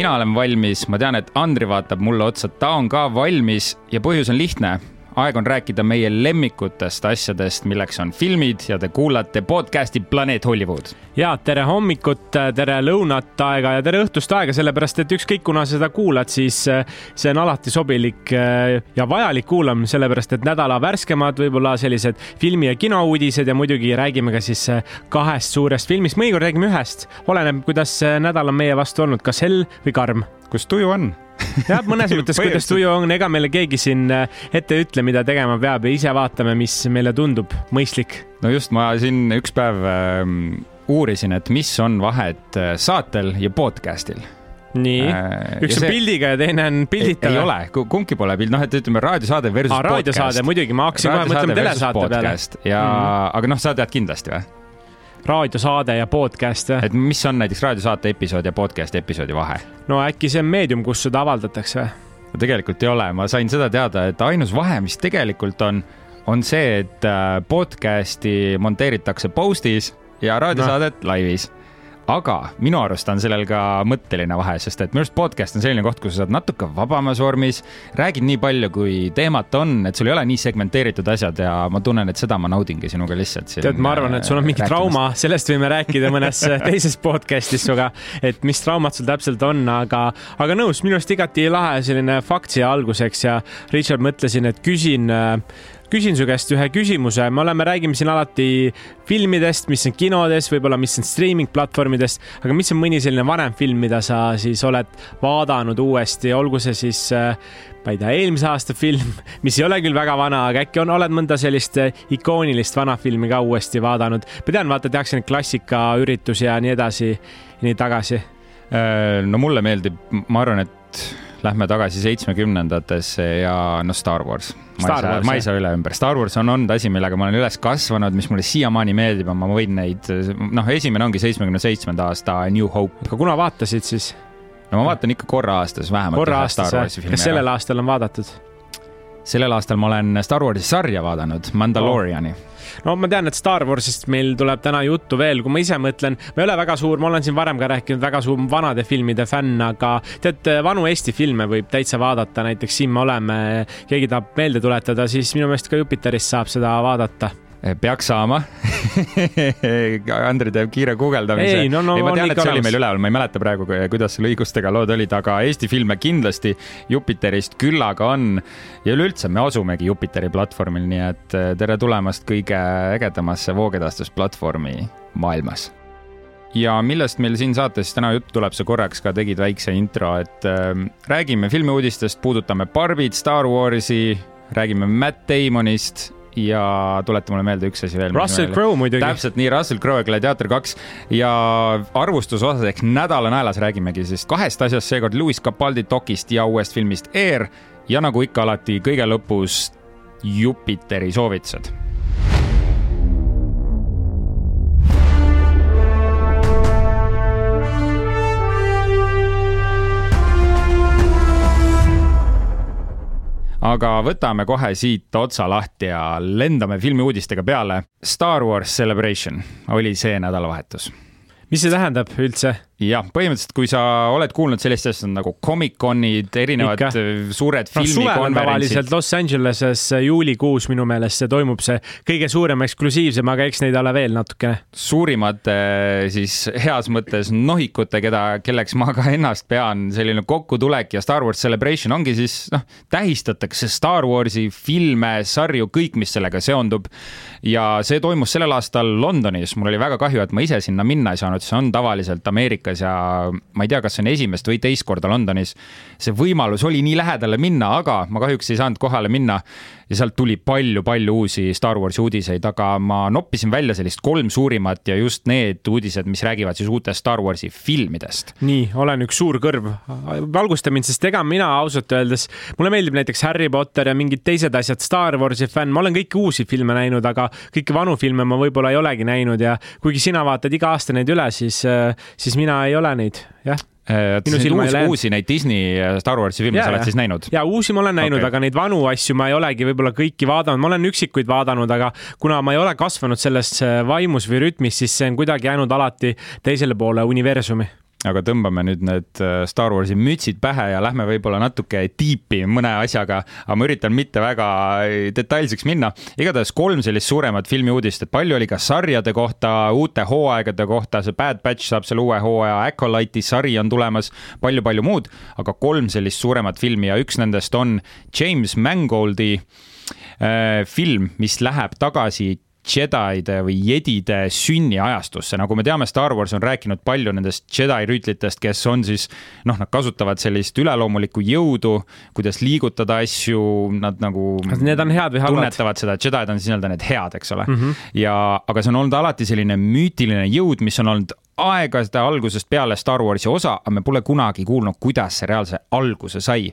mina olen valmis, ma tean, et Andri vaatab mulle otsa, ta on ka valmis ja põhjus on lihtne aeg on rääkida meie lemmikutest asjadest, milleks on filmid ja te kuulate podcast'i Planeet Hollywood. ja tere hommikut, tere lõunat aega ja tere õhtust aega, sellepärast et ükskõik, kuna sa seda kuulad, siis eh, see on alati sobilik eh, ja vajalik kuulamine, sellepärast et nädala värskemad võib-olla sellised filmi ja kinouudised ja muidugi räägime ka siis eh, kahest suurest filmist, mõnikord räägime ühest, oleneb, kuidas nädal on meie vastu olnud, kas hell või karm. kus tuju on jah, mõnes mõttes, kuidas tuju on, ega meile keegi siin äh, ette ei ütle, mida tegema peab ja ise vaatame, mis meile tundub mõistlik. no just, ma siin üks päev äh, uurisin, et mis on vahet äh, saatel ja podcast'il nii äh,, üks on see... pildiga ja teine on pildita. ei ole, kumbki pole pild, noh, et ütleme raadiosaade versus podcast. raadiosaade muidugi, ma hakkasin kohe mõtlema telesaate peale. ja mm, -hmm. aga noh, sa tead kindlasti või? Raadiosaade ja podcast, jah. et mis on näiteks raadiosaate episood ja podcast'i episoodi vahe? no äkki see on meedium, kus seda avaldatakse või? no tegelikult ei ole, ma sain seda teada, et ainus vahe, mis tegelikult on, on see, et äh, podcast'i monteeritakse post'is ja raadiosaadet no. laivis aga minu arust on sellel ka mõtteline vahe, sest et minu arust podcast on selline koht, kus sa saad natuke vabamas vormis, räägid nii palju, kui teemat on, et sul ei ole nii segmenteeritud asjad ja ma tunnen, et seda ma naudingi sinuga lihtsalt. tead, ma arvan, et sul on mingi rääkimas. trauma, sellest võime rääkida mõnes teises podcast'is sinuga, et mis traumad sul täpselt on, aga, aga nõus, minu arust igati lahe selline fakt siia alguseks ja Richard, mõtlesin, et küsin äh, küsin su käest ühe küsimuse, me oleme, räägime siin alati filmidest, mis on kinodes, võib-olla mis on streaming platvormidest, aga mis on mõni selline vanem film, mida sa siis oled vaadanud uuesti, olgu see siis äh, ma ei tea, eelmise aasta film, mis ei ole küll väga vana, aga äkki on, oled mõnda sellist äh, ikoonilist vana filmi ka uuesti vaadanud? ma tean, vaata, tehakse neid klassikaüritusi ja nii edasi, nii tagasi. Äh, no mulle meeldib, ma arvan, et lähme tagasi seitsmekümnendatesse ja noh, Star Wars. ma ei saa, ma ei saa üle ümber. Star Wars on olnud asi, millega ma olen üles kasvanud, mis mulle siiamaani meeldib ja ma võin neid, noh, esimene ongi seitsmekümne seitsmenda aasta New Hope. aga kuna vaatasid siis? no ma vaatan ikka korra aastas vähemalt. korra aastas, kas sellel aastal on vaadatud? Sellel aastal ma olen Star Warsi sarja vaadanud, Mandaloriani. Oh. No ma tean, et Star Warsist meil tuleb täna juttu veel, kui ma ise mõtlen, ma ei ole väga suur, ma olen siin varem ka rääkinud, väga suur vanade filmide fänn, aga tead, vanu Eesti filme võib täitsa vaadata, näiteks Siin me oleme, keegi tahab meelde tuletada, siis minu meelest ka Jupiterist saab seda vaadata peaks saama Andri teeb kiire guugeldamise. ei, no, no ei, ma tean, et see oli meil üleval, ma ei mäleta praegu, kuidas seal õigustega lood olid, aga Eesti filme kindlasti Jupiterist küllaga on. ja üleüldse me asumegi Jupiteri platvormil, nii et eh, tere tulemast kõige ägedamasse voogedastusplatvormi maailmas ja millest meil siin saates täna juttu tuleb, sa korraks ka tegid väikse intro, et äh, räägime filmiuudistest, puudutame Barbit, Star Warsi, räägime Matt Damonist ja tuleta mulle meelde üks asi veel. Russell Crowe muidugi. täpselt nii, Russell Crowe ja Gladiator kaks ja arvustuse osas ehk nädala naelas räägimegi siis kahest asjast, seekord Lewis Capaldi dokist ja uuest filmist Air ja nagu ikka alati kõige lõpus Jupiteri soovitused aga võtame kohe siit otsa lahti ja lendame filmiuudistega peale. Star Wars Celebration oli see nädalavahetus. mis see tähendab üldse? Jah, põhimõtteliselt, kui sa oled kuulnud sellist asja nagu Comic-Conid, erinevad Ikka. suured no, filmikonverentsid. Los Angeleses juulikuus minu meelest see toimub, see kõige suurem eksklusiivsem, aga eks neid ole veel natukene. suurimate siis heas mõttes nohikute, keda, kelleks ma ka ennast pean, selline kokkutulek ja Star Wars Celebration ongi siis noh, tähistatakse Star Warsi filme, sarju, kõik, mis sellega seondub. ja see toimus sellel aastal Londonis, mul oli väga kahju, et ma ise sinna minna ei saanud, see on tavaliselt Ameerika Ameerikas ja ma ei tea, kas see on esimest või teist korda Londonis. see võimalus oli nii lähedale minna, aga ma kahjuks ei saanud kohale minna ja sealt tuli palju-palju uusi Star Warsi uudiseid, aga ma noppisin välja sellist kolm suurimat ja just need uudised, mis räägivad siis uutest Star Warsi filmidest. nii, olen üks suur kõrv. valgusta mind, sest ega mina ausalt öeldes, mulle meeldib näiteks Harry Potter ja mingid teised asjad, Star Warsi fänn, ma olen kõiki uusi filme näinud, aga kõiki vanu filme ma võib-olla ei olegi näinud ja kuigi sina vaatad iga aasta neid üle, siis, siis mina ei ole neid, jah äh, minu silma ei läinud. uusi neid Disney Star Warsi filme sa oled siis näinud? ja uusi ma olen näinud okay., aga neid vanu asju ma ei olegi võib-olla kõiki vaadanud, ma olen üksikuid vaadanud, aga kuna ma ei ole kasvanud selles vaimus või rütmis, siis see on kuidagi jäänud alati teisele poole universumi aga tõmbame nüüd need äh, Star Warsi mütsid pähe ja lähme võib-olla natuke tiipi mõne asjaga, aga ma üritan mitte väga äh, detailseks minna. igatahes kolm sellist suuremat filmiuudist, et palju oli ka sarjade kohta, uute hooaegade kohta, see Bad Batch saab selle uue hooaja, Acolyte'i sari on tulemas palju,, palju-palju muud, aga kolm sellist suuremat filmi ja üks nendest on James Mangoldi äh, film, mis läheb tagasi Jedi'de või jedide sünniajastusse, nagu me teame, Star Wars on rääkinud palju nendest Jedi rüütlitest, kes on siis noh, nad kasutavad sellist üleloomulikku jõudu, kuidas liigutada asju, nad nagu. Need on head või halvad? tunnetavad seda, Jedi'd on siis nii-öelda need head, eks ole mm. -hmm. ja, aga see on olnud alati selline müütiline jõud, mis on olnud aegade algusest peale Star Warsi osa, aga me pole kunagi kuulnud, kuidas see reaalse alguse sai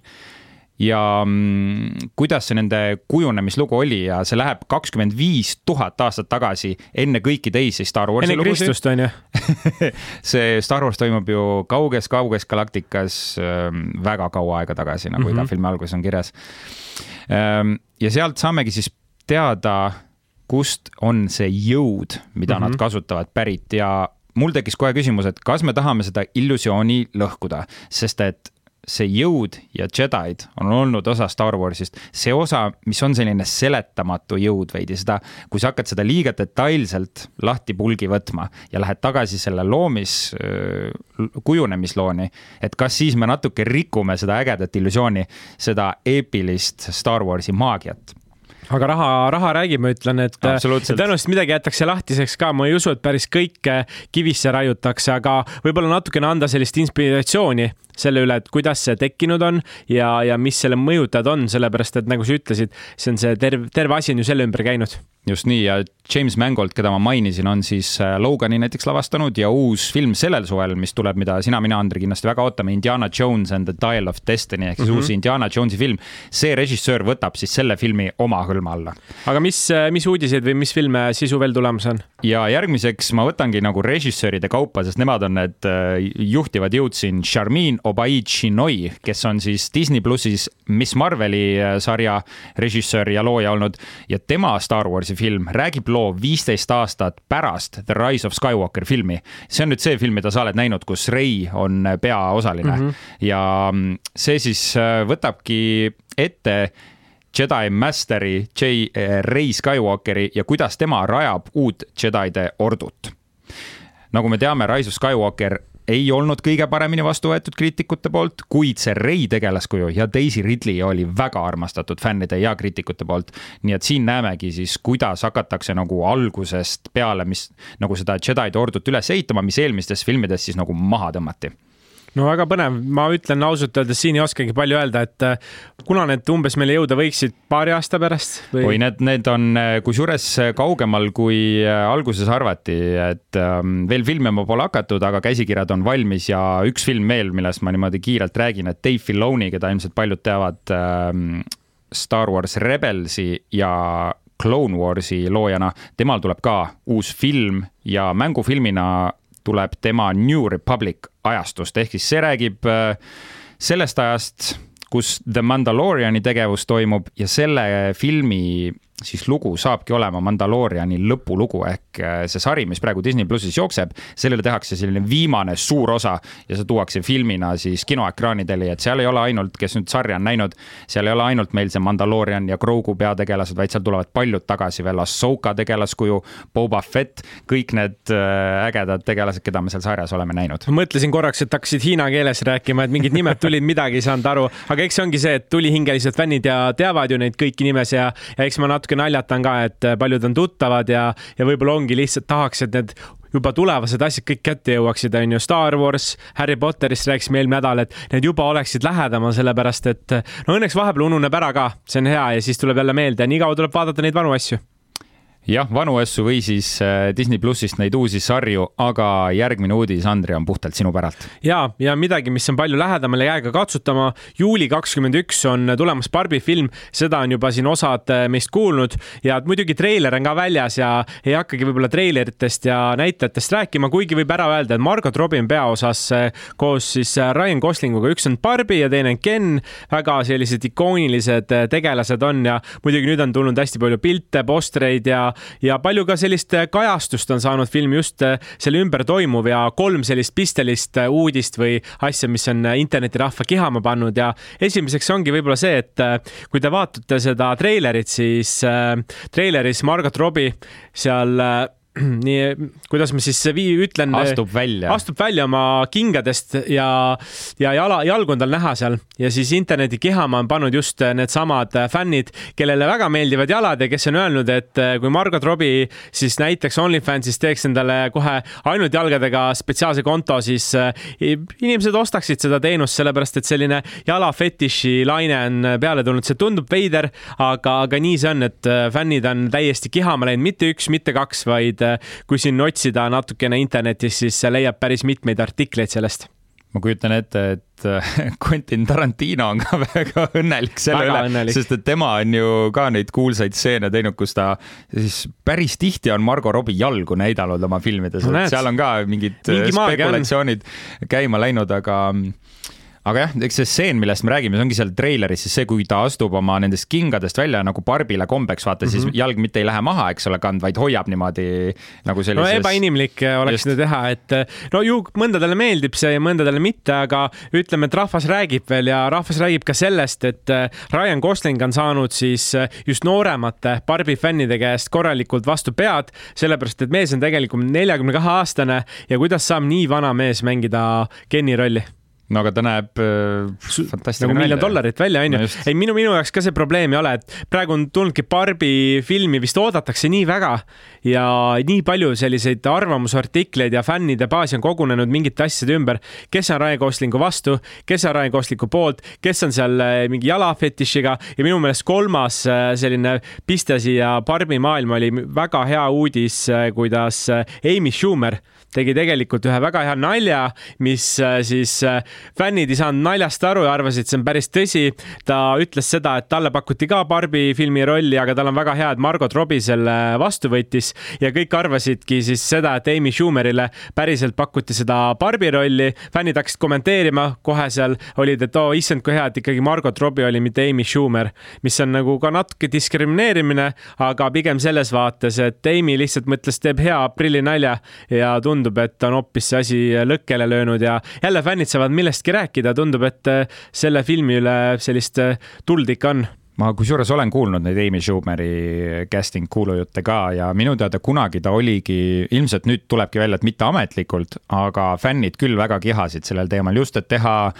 ja mm, kuidas see nende kujunemislugu oli ja see läheb kakskümmend viis tuhat aastat tagasi enne kõiki teisi Star Warsi enne lugusid. Kristust on ju see Star Wars toimub ju kauges-kauges galaktikas ähm, väga kaua aega tagasi, nagu mm -hmm. idafilmi alguses on kirjas. Ähm, ja sealt saamegi siis teada, kust on see jõud, mida mm -hmm. nad mhm. kasutavad, pärit ja mul tekkis kohe küsimus, et kas me tahame seda illusiooni lõhkuda, sest et see jõud ja Jedi'd on olnud osa Star Warsist, see osa, mis on selline seletamatu jõud veidi, seda, kui sa hakkad seda liiga detailselt lahti pulgi võtma ja lähed tagasi selle loomis, kujunemislooni, et kas siis me natuke rikume seda ägedat illusiooni, seda eepilist Star Warsi maagiat. Aga raha, raha räägib, ma ütlen, et tõenäoliselt midagi jätakse lahtiseks ka, ma ei usu, et päris kõike kivisse raiutakse, aga võib-olla natukene anda sellist inspiratsiooni selle üle, et kuidas see tekkinud on ja, ja mis selle mõjutajad on, sellepärast et nagu sa ütlesid, see on see terve, terve asi on ju selle ümber käinud just nii ja James Mangold, keda ma mainisin, on siis äh, Logani näiteks lavastanud ja uus film sellel suvel, mis tuleb, mida sina, mina, Andri, kindlasti väga ootame, Indiana Jones and the Dial of Destiny ehk siis mm -hmm. uus Indiana Jonesi film. see režissöör võtab siis selle filmi oma hõlma alla. aga mis, äh, mis uudiseid või mis filme sisu veel tulemas on? ja järgmiseks ma võtangi nagu režissööride kaupa, sest nemad on need äh, juhtivad jõud siin, Charmin Obaid-Chinoy, kes on siis Disney plussis Miss Marveli sarja režissöör ja looja olnud ja tema Star Warsi film räägib loo viisteist aastat pärast The Rise of Skywalker filmi. see on nüüd see film, mida sa oled näinud, kus Rey on peaosaline mm -hmm. ja see siis äh, võtabki ette Jedi Masteri J. Äh, Rey Skywalkeri ja kuidas tema rajab uut Jedide ordut nagu me teame, Rise of Skywalker ei olnud kõige paremini vastu võetud kriitikute poolt, kuid see Rey tegelaskuju ja Daisy Ridley oli väga armastatud fännide ja kriitikute poolt. nii et siin näemegi siis, kuidas hakatakse nagu algusest peale, mis nagu seda Jedi ordut üles ehitama, mis eelmistes filmides siis nagu maha tõmmati no väga põnev, ma ütlen ausalt öeldes siin ei oskagi palju öelda, et äh, kuna need umbes meile jõuda võiksid paari aasta pärast või...? oi, need, need on äh, kusjuures äh, kaugemal, kui alguses arvati, et ähm, veel filmima pole hakatud, aga käsikirjad on valmis ja üks film veel, millest ma niimoodi kiirelt räägin, et Dave Filoni, keda ilmselt paljud teavad ähm, Star Wars Rebelsi ja Clone Warsi loojana, temal tuleb ka uus film ja mängufilmina tuleb tema New Republic ajastust, ehk siis see räägib äh, sellest ajast, kus The Mandaloriani tegevus toimub ja selle filmi siis lugu saabki olema Mandalooriani lõpulugu ehk äh, see sari, mis praegu Disney plussis jookseb, sellele tehakse selline viimane suur osa ja see tuuakse filmina siis kinoekraanidele, et seal ei ole ainult, kes nüüd sarja on näinud, seal ei ole ainult meil see Mandaloorian ja Grogu peategelased, vaid seal tulevad paljud tagasi veel, Ahsoka tegelaskuju, Boba Fett, kõik need äh, ägedad tegelased, keda me seal sarjas oleme näinud. mõtlesin korraks, et hakkasid hiina keeles rääkima, et mingid nimed tulid, midagi ei saanud aru, aga eks see ongi see, et tulihingelised fännid ja teavad ju neid kõiki nimesid ja, ja eks ma natuke natuke naljatan ka, et äh, paljud on tuttavad ja, ja võib-olla ongi lihtsalt tahaks, et need juba tulevased asjad kõik kätte jõuaksid, on ju, Star Wars, Harry Potterist rääkisime eelmine nädal, et need juba oleksid lähedamal, sellepärast et no õnneks vahepeal ununeb ära ka, see on hea ja siis tuleb jälle meelde ja nii kaua tuleb vaadata neid vanu asju jah, vanu asju või siis äh, Disney plussist neid uusi sarju, aga järgmine uudis, Andri, on puhtalt sinu päralt. ja, ja midagi, mis on palju lähedamal ja jääga katsutama. juuli kakskümmend üks on tulemas Barbi film, seda on juba siin osad äh, meist kuulnud ja muidugi treiler on ka väljas ja ei hakkagi võib-olla treileritest ja näitlejatest rääkima, kuigi võib ära öelda, et Margot Robbie on peaosas äh, koos siis Ryan Goslinguga, üks on Barbi ja teine on Ken. väga sellised ikoonilised tegelased on ja muidugi nüüd on tulnud hästi palju pilte, postreid ja ja palju ka sellist kajastust on saanud film just selle ümber toimuv ja kolm sellist pistelist uudist või asja, mis on internetirahva kihama pannud ja esimeseks ongi võib-olla see, et kui te vaatate seda treilerit, siis treileris Margot Robbie seal nii, kuidas ma siis vii-, ütlen. astub välja. astub välja oma kingadest ja, ja jala, jalg on tal näha seal ja siis interneti kihama on pannud just needsamad fännid, kellele väga meeldivad jalad ja kes on öelnud, et kui Margot Robbie siis näiteks OnlyFansis teeks endale kohe ainult jalgadega spetsiaalse konto, siis inimesed ostaksid seda teenust, sellepärast et selline jalafetiši laine on peale tulnud, see tundub veider, aga, aga nii see on, et fännid on täiesti kihama läinud, mitte üks, mitte kaks, vaid kui siin otsida natukene internetis, siis leiab päris mitmeid artikleid sellest. Ma kujutan ette, et äh, Quentin Tarantino on ka väga õnnelik selle väga üle, sest et tema on ju ka neid kuulsaid stseene teinud, kus ta siis päris tihti on Margo Robbie jalgu näidanud oma filmides. No,, et seal on ka mingid Mingi spekulatsioonid käima läinud, aga aga jah, eks see stseen, millest me räägime, see ongi seal treileris siis see, kui ta astub oma nendest kingadest välja nagu Barbile kombeks, vaata mm -hmm. siis mhm. jalg mitte ei lähe maha, eks ole, kand, vaid hoiab niimoodi nagu sellises. no ebainimlik oleks seda teha, et no ju mõndadele meeldib see ja mõndadele mitte, aga ütleme, et rahvas räägib veel ja rahvas räägib ka sellest, et äh, Ryan Gosling on saanud siis äh, just nooremate Barbi fännide käest korralikult vastu pead, sellepärast et mees on tegelikult neljakümne kahe aastane ja kuidas saab nii vana mees mängida Kenny rolli no aga ta näeb äh, fantastiline nagu miljon dollarit välja, onju. ei, minu, minu jaoks ka see probleem ei ole, et praegu on tulnudki Barbi filmi vist oodatakse nii väga ja nii palju selliseid arvamusartikleid ja fännide baasi on kogunenud mingite asjade ümber. kes on Ryan Goslingu vastu, kes on Ryan Goslingu poolt, kes on seal äh, mingi jalafetišiga? Ja minu meelest kolmas äh, selline piste siia Barbi maailma oli väga hea uudis, kuidas Amy Schumer tegi tegelikult ühe väga hea nalja, mis äh, siis äh, fännid ei saanud naljast aru ja arvasid, see on päris tõsi. ta ütles seda, et talle pakuti ka Barbi filmi rolli, aga tal on väga hea, et Margot Robbie selle vastu võttis ja kõik arvasidki siis seda, et Amy Schumerile päriselt pakuti seda Barbi rolli. fännid hakkasid kommenteerima, kohe seal olid, et oo oh, issand, kui hea, et ikkagi Margot Robbie oli, mitte Amy Schumer, mis on nagu ka natuke diskrimineerimine, aga pigem selles vaates, et Amy lihtsalt mõtles, teeb hea aprillinalja ja tundub tundub, et on hoopis see asi lõkkele löönud ja jälle fännid saavad millestki rääkida, tundub, et äh, selle filmi üle sellist äh, tuld ikka on. Ma kusjuures olen kuulnud neid Amy Schumeri casting kuulujutte ka ja minu teada kunagi ta oligi, ilmselt nüüd tulebki välja, et mitte ametlikult, aga fännid küll väga kihasid sellel teemal, just et teha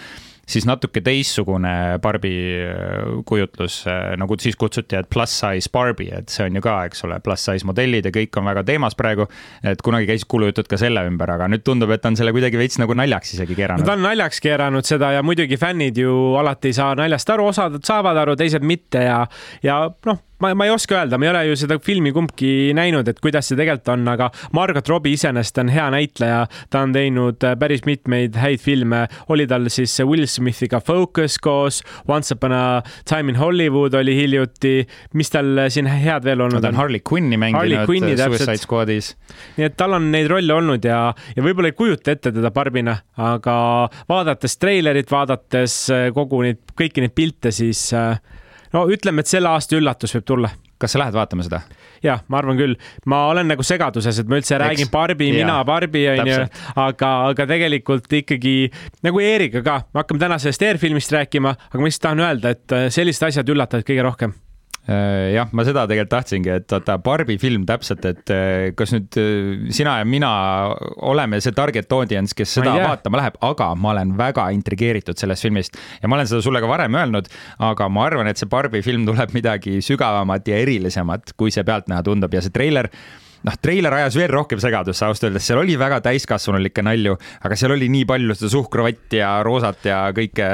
siis natuke teistsugune Barbi äh, kujutlus, äh, nagu siis kutsuti, et plus size Barbi, et see on ju ka, eks ole, plus size modellid ja kõik on väga teemas praegu. et kunagi käisid kuulujutud ka selle ümber, aga nüüd tundub, et ta on selle kuidagi veits nagu naljaks isegi keeranud no,. ta on naljaks keeranud seda ja muidugi fännid ju alati ei saa naljast aru, osad saavad aru, teised mitte ja, ja noh ma, ma ei oska öelda, ma ei ole ju seda filmi kumbki näinud, et kuidas see tegelikult on, aga Margot Robbie iseenesest on hea näitleja. ta on teinud äh, päris mitmeid häid filme, oli tal siis Will Smithiga Focus koos, Once upon a time in Hollywood oli hiljuti. mis tal siin head veel olnud on? ta on Harley Quinni mänginud Quinni, Suicide Squadis. nii et tal on neid rolle olnud ja, ja võib-olla ei kujuta ette teda Barbina, aga vaadates treilerit, vaadates äh, kogu neid, kõiki neid pilte, siis äh, no ütleme, et selle aasta üllatus võib tulla. kas sa lähed vaatama seda? jah, ma arvan küll, ma olen nagu segaduses, et ma üldse Eks? räägin Barbi, mina Barbi onju, aga, aga tegelikult ikkagi nagu Eeriga ka, me hakkame täna sellest Airfilmist rääkima, aga ma lihtsalt tahan öelda, et äh, sellised asjad üllatavad kõige rohkem jah, ma seda tegelikult tahtsingi, et vaata Barbi film täpselt, et äh, kas nüüd äh, sina ja mina oleme see target audience, kes seda vaatama läheb, aga ma olen väga intrigeeritud sellest filmist. Ja ma olen seda sulle ka varem öelnud, aga ma arvan, et see Barbi film tuleb midagi sügavamat ja erilisemat, kui see pealtnäha tundub. Ja see treiler noh, treiler ajas veel rohkem segadust ausalt öeldes, seal oli väga täiskasvanulikke nalju, aga seal oli nii palju seda suhkruvatti ja roosat ja kõike,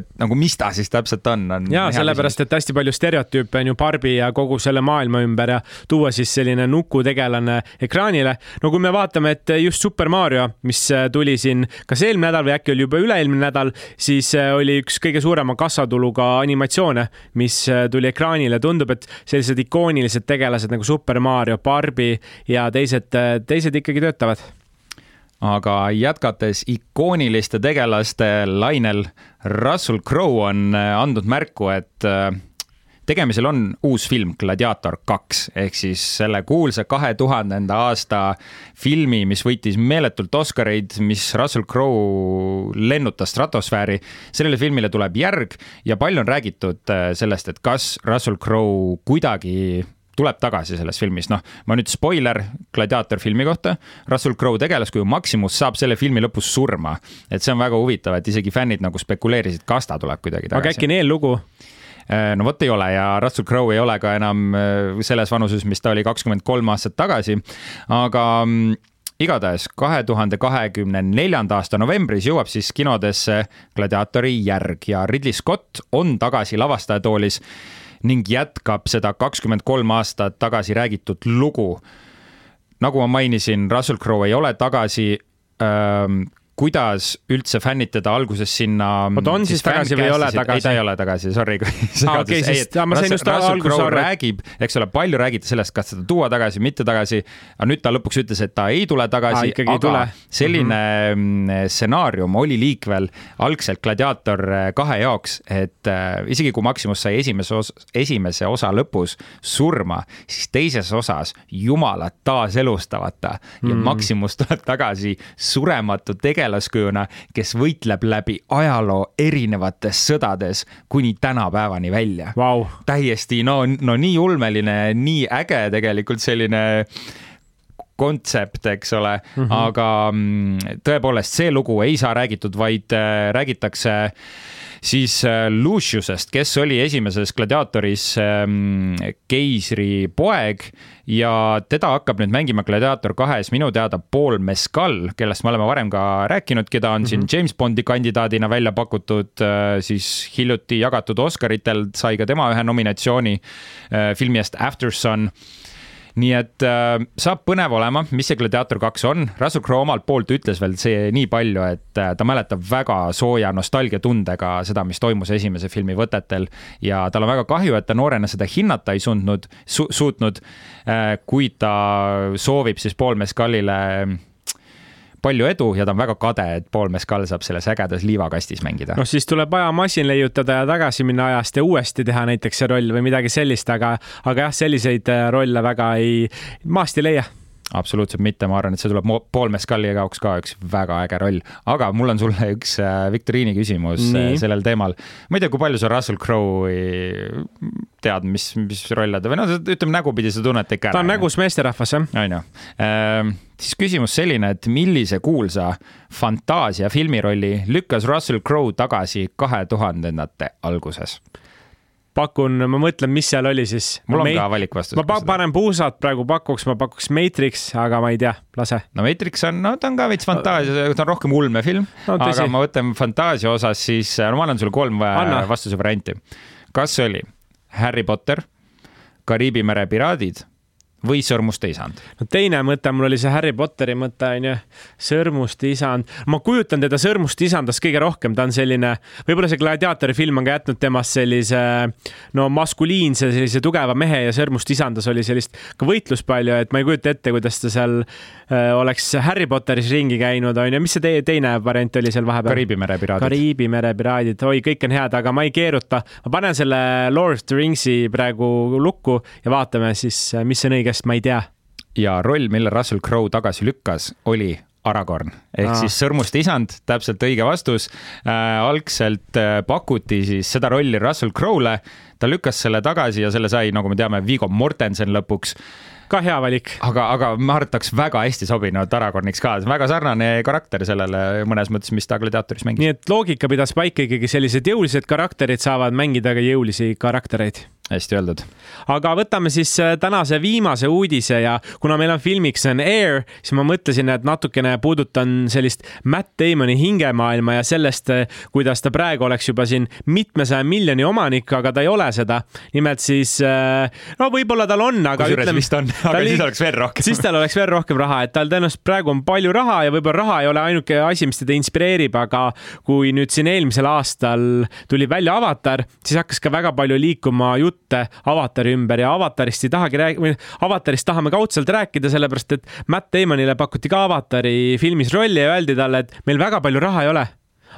et nagu mis ta siis täpselt on, on. ja sellepärast, et hästi palju stereotüüpe on ju Barbi ja kogu selle maailma ümber ja tuua siis selline nukutegelane ekraanile. no kui me vaatame, et just Super Mario, mis tuli siin kas eelmine nädal või äkki oli juba üle-eelmine nädal, siis oli üks kõige suurema kassatuluga animatsioone, mis tuli ekraanile. tundub, et sellised ikoonilised tegelased nagu Super Mario, Barbi ja teised, teised ikkagi töötavad aga jätkates ikooniliste tegelaste lainel, Russell Crowe on andnud märku, et tegemisel on uus film Gladiator kaks ehk siis selle kuulsa kahe tuhandenda aasta filmi, mis võitis meeletult Oscareid, mis Russell Crowe lennutas stratosfääri. sellele filmile tuleb järg ja palju on räägitud äh, sellest, et kas Russell Crowe kuidagi tuleb tagasi selles filmis, noh, ma nüüd spoiler Gladiator filmi kohta. Russell Crowe tegelaskuju Maximus saab selle filmi lõpus surma, et see on väga huvitav, et isegi fännid nagu spekuleerisid, kas ta tuleb kuidagi tagasi. aga äkki on eellugu? Äh, no vot ei ole ja Russell Crowe ei ole ka enam äh, selles vanuses, mis ta oli kakskümmend kolm aastat tagasi. aga mm, igatahes kahe tuhande kahekümne neljanda aasta novembris jõuab siis kinodesse Gladiatori järg ja Ridley Scott on tagasi lavastajatoolis ning jätkab seda kakskümmend kolm aastat tagasi räägitud lugu. nagu ma mainisin, Russell Crowe ei ole tagasi ähm, kuidas üldse fännitada alguses sinna. oota, on siis tagasi või ei ole tagasi? ei, ta ei ole tagasi, sorry ah, okay, siis, ma sain just alguses aru. räägib, eks ole, palju räägiti sellest, kas seda tuua tagasi, mitte tagasi. aga nüüd ta lõpuks ütles, et ta ei tule tagasi aga tule. selline mhm. mm -hmm. stsenaarium oli liikvel algselt Gladiator äh, kahe jaoks, et äh, isegi kui Maximus sai esimese osa, esimese osa lõpus surma, siis teises osas jumalat taaselustavad ta ja mm -hmm. Maximus tuleb tagasi surematu tegelane tegelaskujuna, kes võitleb läbi ajaloo erinevates sõdades kuni tänapäevani välja wow.. täiesti no, no nii ulmeline, nii äge tegelikult selline kontsept, eks ole mm, -hmm. aga tõepoolest, see lugu ei saa räägitud, vaid äh, räägitakse äh, siis äh, Luciusest, kes oli esimeses gladiaatoris ähm, keisri poeg ja teda hakkab nüüd mängima Gladiator kahes minu teada Paul Mescal, kellest me oleme varem ka rääkinud, keda on mm -hmm. siin mhm. James Bondi kandidaadina välja pakutud, äh, siis hiljuti jagatud Oscaritel sai ka tema ühe nominatsiooni äh, filmi eest After Sun nii et äh, saab põnev olema, mis see Gladiator kaks on. Russell Crowe omalt poolt ütles veel see nii palju, et äh, ta mäletab väga sooja nostalgiatundega seda, mis toimus esimese filmi võtetel ja tal on väga kahju, et ta noorena seda hinnata ei suutnud su,, suutnud äh,, kuid ta soovib siis Paul Mescalile palju edu ja ta on väga kade, et Paul Mescal saab selles ägedas liivakastis mängida. noh, siis tuleb ajamasin leiutada ja tagasi minna ajast ja uuesti teha näiteks see roll või midagi sellist, aga, aga jah, selliseid äh, rolle väga ei, maast ei leia absoluutselt mitte, ma arvan, et see tuleb Paul Mescali jaoks ka üks väga äge roll, aga mul on sulle üks äh, viktoriini küsimus äh, Nii. sellel teemal. ma ei tea, kui palju sa Russell Crowe'i tead, mis, mis rolle ta või no ütleme nägupidi sa tunned ikka ära. ta on nägus meesterahvas jah. on ju ehm, siis küsimus selline, et millise kuulsa fantaasia filmirolli lükkas Russell Crowe tagasi kahe tuhandendate alguses? Pakun, ma mõtlen, mis seal oli siis. mul on Mei... ka valikvastus. ma pa panen puusad praegu pakuks, ma pakuks Matrix, aga ma ei tea, lase. no Matrix on, no ta on ka veits fantaasia, ta on rohkem ulmefilm no,. aga ma võtan fantaasia osas siis, no ma annan sulle kolm Anna. vastuse varianti. kas see oli Harry Potter, Kariibi mere piraadid või Sõrmuste isand? no teine mõte, mul oli see Harry Potteri mõte onju, Sõrmuste isand. ma kujutan teda Sõrmuste isandast kõige rohkem, ta on selline, võib-olla see Gladiaatori film on ka jätnud temast sellise no maskuliinse, sellise tugeva mehe ja Sõrmuste isandas oli sellist ka võitlust palju, et ma ei kujuta ette, kuidas ta seal äh, oleks Harry Potteris ringi käinud onju. mis see teie teine variant oli seal vahepeal? Kariibi mere piraadid. Kariibi mere piraadid, oi, kõik on head, aga ma ei keeruta. ma panen selle Lord of the Ringsi praegu lukku ja vaatame siis, mis on õige sest ma ei tea. ja roll, mille Russell Crowe tagasi lükkas, oli Aragorn ehk Aa. siis Sõrmuste isand, täpselt õige vastus äh,. algselt äh, pakuti siis seda rolli Russell Crowe'le, ta lükkas selle tagasi ja selle sai, nagu me teame, Viggo Mortensen lõpuks ka hea valik. aga, aga ma arvan, et oleks väga hästi sobinud Aragorniks ka, väga sarnane karakter sellele mõnes mõttes, mis ta Gladiatoris mängis. nii et loogika pidas paika ikkagi sellised jõulised karakterid saavad mängida ka jõulisi karaktereid hästi öeldud. aga võtame siis äh, tänase viimase uudise ja kuna meil on filmiks on Air, siis ma mõtlesin, et natukene puudutan sellist Matt Damoni hingemaailma ja sellest, äh, kuidas ta praegu oleks juba siin mitmesaja miljoni omanik, aga ta ei ole seda. nimelt siis, äh, no võib-olla tal on, aga kusjuures vist on, aga siis oleks veel rohkem. siis tal oleks veel rohkem raha, et tal tõenäoliselt praegu on palju raha ja võib-olla raha ei ole ainuke asi, mis teda inspireerib, aga kui nüüd siin eelmisel aastal tuli välja Avatar, siis hakkas ka väga palju liikuma jutt jutte avatari ümber ja avatarist ei tahagi rääkida, või avatarist tahame kaudselt rääkida, sellepärast et Matt Damonile pakuti ka avatari filmis rolli ja öeldi talle, et meil väga palju raha ei ole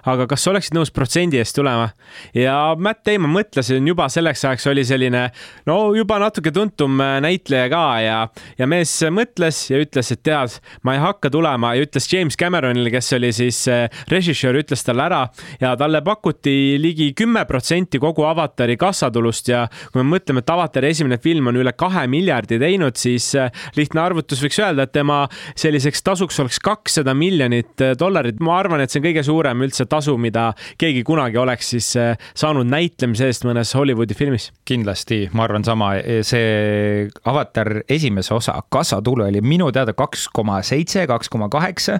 aga kas sa oleksid nõus protsendi eest tulema? ja Matt Damon mõtles, juba selleks ajaks oli selline no juba natuke tuntum äh, näitleja ka ja, ja mees mõtles ja ütles, et tead, ma ei hakka tulema ja ütles James Cameronile, kes oli siis äh, režissöör, ütles talle ära ja talle pakuti ligi kümme protsenti kogu avatari kassatulust ja kui me mõtleme, et avatari esimene film on üle kahe miljardi teinud, siis äh, lihtne arvutus võiks öelda, et tema selliseks tasuks oleks kakssada miljonit dollarit. ma arvan, et see on kõige suurem üldse tasu, mida keegi kunagi oleks siis saanud näitlemise eest mõnes Hollywoodi filmis. kindlasti, ma arvan sama, see Avatar esimese osa kassatulu oli minu teada kaks koma seitse, kaks koma kaheksa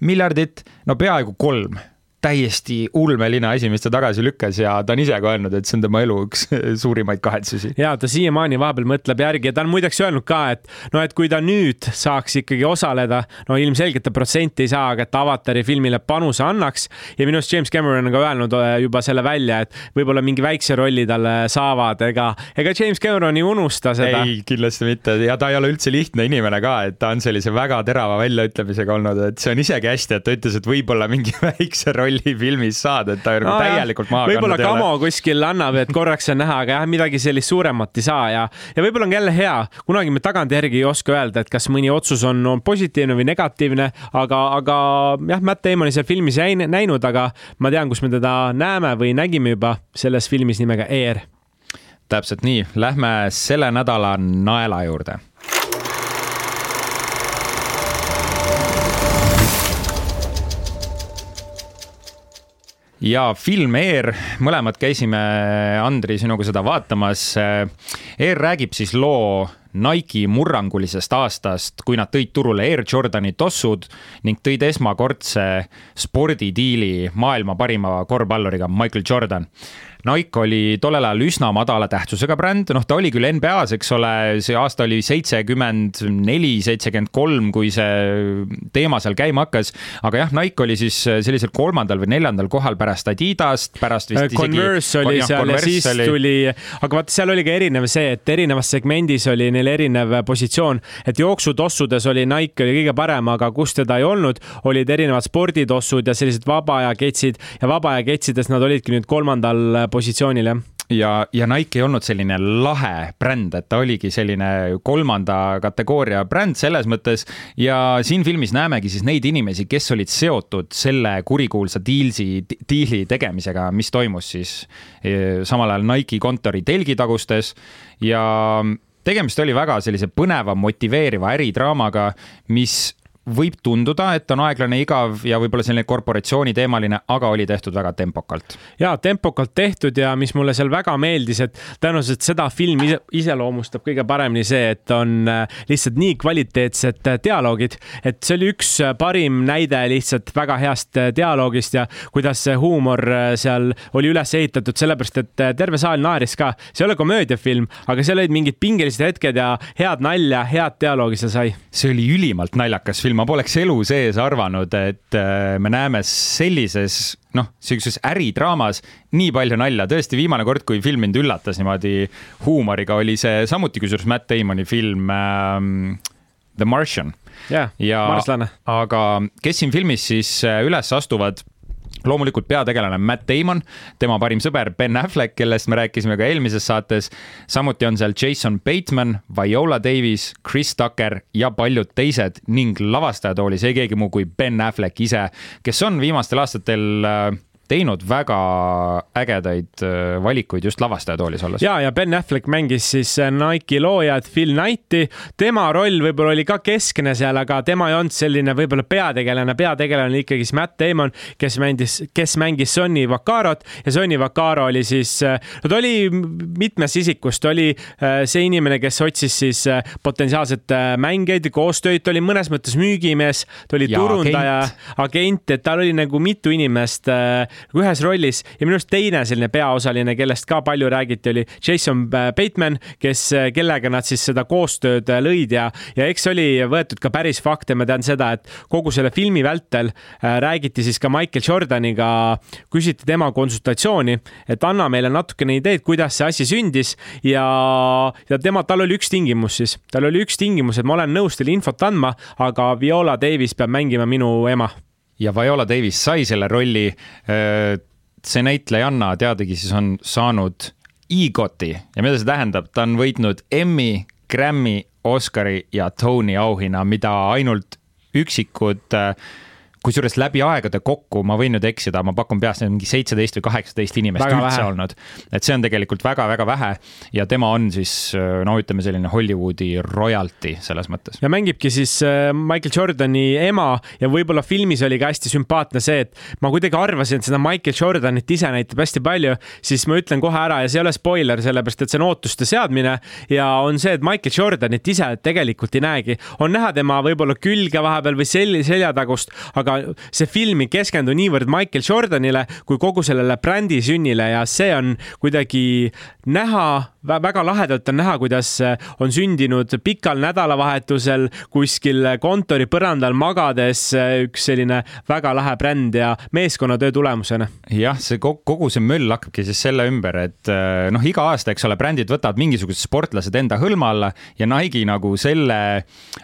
miljardit, no peaaegu kolm täiesti ulmeline asi, mis ta tagasi lükkas ja ta on ise ka öelnud, et see on tema elu üks suurimaid kahetsusi. ja ta siiamaani vahepeal mõtleb järgi ja ta on muideks öelnud ka, et no, et kui ta nüüd saaks ikkagi osaleda, no ilmselgelt ta protsenti ei saa, aga et avatari filmile panuse annaks ja minu arust James Cameron on ka öelnud äh, juba selle välja, et võib-olla mingi väikse rolli talle saavad, ega, ega James Cameron ei unusta seda. ei, kindlasti mitte ja ta ei ole üldse lihtne inimene ka, et ta on sellise väga terava väljaütlemisega olnud, et see on isegi hästi, et ta ütles, et võib-olla mingi väikse rolli rolli filmis saada, et ta nagu no, täielikult maha võib-olla Kamo kuskil annab, et korraks on näha, aga jah, midagi sellist suuremat ei saa ja, ja võib-olla on jälle hea, kunagi me tagantjärgi ei oska öelda, et kas mõni otsus on, on positiivne või negatiivne, aga, aga jah, Matt Damoni seal filmis ei näinud, aga ma tean, kus me teda näeme või nägime juba selles filmis nimega Air. täpselt nii, lähme selle nädala naela juurde ja film Air, mõlemad käisime, Andri, sinuga seda vaatamas. Air räägib siis loo Nike murrangulisest aastast, kui nad tõid turule Air Jordani tossud ning tõid esmakordse spordidiili maailma parima korvpalluriga Michael Jordan Nike oli tollel ajal üsna madala tähtsusega bränd, noh, ta oli küll NBA-s, eks ole, see aasta oli seitsekümmend neli, seitsekümmend kolm, kui see teema seal käima hakkas. aga jah, Nike oli siis sellisel kolmandal või neljandal kohal pärast Adidast, pärast vist isegi. Converse oli jah, seal Converse ja siis oli... tuli, aga vaata, seal oli ka erinev see, et erinevas segmendis oli neil erinev positsioon, et jooksutossudes oli Nike oli kõige parem, aga kus teda ei olnud, olid erinevad sporditossud ja sellised vaba aja ketsid ja vaba aja ketsides nad olidki nüüd kolmandal positsioonil, jah? Ja, ja Nike ei olnud selline lahe bränd, et ta oligi selline kolmanda kategooria bränd selles mõttes. Ja siin filmis näemegi siis neid inimesi, kes olid seotud selle kurikuulsa diilsi, diili tegemisega, mis toimus siis e, samal ajal Nike kontori telgitagustes. Ja tegemist oli väga sellise põneva, motiveeriva äridraamaga, mis võib tunduda, et on aeglane, igav ja võib-olla selline korporatsiooniteemaline, aga oli tehtud väga tempokalt. ja tempokalt tehtud ja mis mulle seal väga meeldis, et tõenäoliselt seda filmi iseloomustab kõige paremini see, et on äh, lihtsalt nii kvaliteetsed äh, dialoogid, et see oli üks äh, parim näide lihtsalt väga heast dialoogist ja kuidas see huumor seal oli üles ehitatud, sellepärast et terve saal naeris ka. see ei ole komöödiafilm, aga seal olid mingid pingelised hetked ja head nalja, head dialoogi seal sai. see oli ülimalt naljakas film küll, ma poleks elu sees arvanud, et äh, me näeme sellises noh, sihukeses äridraamas nii palju nalja, tõesti viimane kord, kui film mind üllatas niimoodi huumoriga, oli see samuti kusjuures Matt Damoni film ähm, The Martian. yeah, ja, aga kes siin filmis siis äh, üles astuvad loomulikult peategelane Matt Damon, tema parim sõber Ben Affleck, kellest me rääkisime ka eelmises saates. samuti on seal Jason Bateman, Viola Davis, Chris Tucker ja paljud teised ning lavastajatoolis ei keegi muu kui Ben Affleck ise, kes on viimastel aastatel äh, teinud väga ägedaid äh, valikuid just lavastajatoolis olles. ja, ja Ben Affleck mängis siis äh, Nike'i loojat Phil Knighti. tema roll võib-olla oli ka keskne seal, aga tema ei olnud selline võib-olla peategelane, peategelane oli ikkagi siis Matt Damon, kes mängis, kes mängis Sonny Vaccarot ja Sonny Vaccaro oli siis, äh, no ta oli mitmes isikus, ta oli see inimene, kes otsis siis potentsiaalset mängijaid, koostööd, ta oli mõnes mõttes müügimees, ta oli ja, turundaja, agent, et tal oli nagu mitu inimest ühes rollis ja minu arust teine selline peaosaline, kellest ka palju räägiti, oli Jason Bateman, kes, kellega nad siis seda koostööd lõid ja, ja eks oli võetud ka päris fakte, ma tean seda, et kogu selle filmi vältel äh, räägiti siis ka Michael Jordaniga, küsiti tema konsultatsiooni, et anna meile natukene ideed, kuidas see asi sündis ja, ja tema, tal oli üks tingimus siis, tal oli üks tingimus, et ma olen nõus teile infot andma, aga Viola Davis peab mängima minu ema ja Viola Davis sai selle rolli. see näitlejanna teadagi siis on saanud EGOT-i ja mida see tähendab, ta on võitnud Emmy, Grammy, Oscari ja Tony auhinna, mida ainult üksikud äh, kusjuures läbi aegade kokku, ma võin nüüd eksida, ma pakun peast mingi seitseteist või kaheksateist inimest väga üldse vähe. olnud. et see on tegelikult väga-väga vähe ja tema on siis no ütleme, selline Hollywoodi royalty selles mõttes. ja mängibki siis äh, Michael Jordani ema ja võib-olla filmis oli ka hästi sümpaatne see, et ma kuidagi arvasin, et seda Michael Jordanit ise näitab hästi palju, siis ma ütlen kohe ära ja see ei ole spoiler, sellepärast et see on ootuste seadmine ja on see, et Michael Jordanit ise tegelikult ei näegi. on näha tema võib-olla külge vahepeal või sel-, seljatagust, aga aga see film ei keskendu niivõrd Michael Jordanile kui kogu sellele brändi sünnile ja see on kuidagi näha, väga lahedalt on näha, kuidas on sündinud pikal nädalavahetusel kuskil kontori põrandal magades üks selline väga lahe bränd ja meeskonnatöö tulemusena. jah, see kogu see möll hakkabki siis selle ümber, et noh, iga aasta, eks ole, brändid võtavad mingisugused sportlased enda hõlma alla ja Nike nagu selle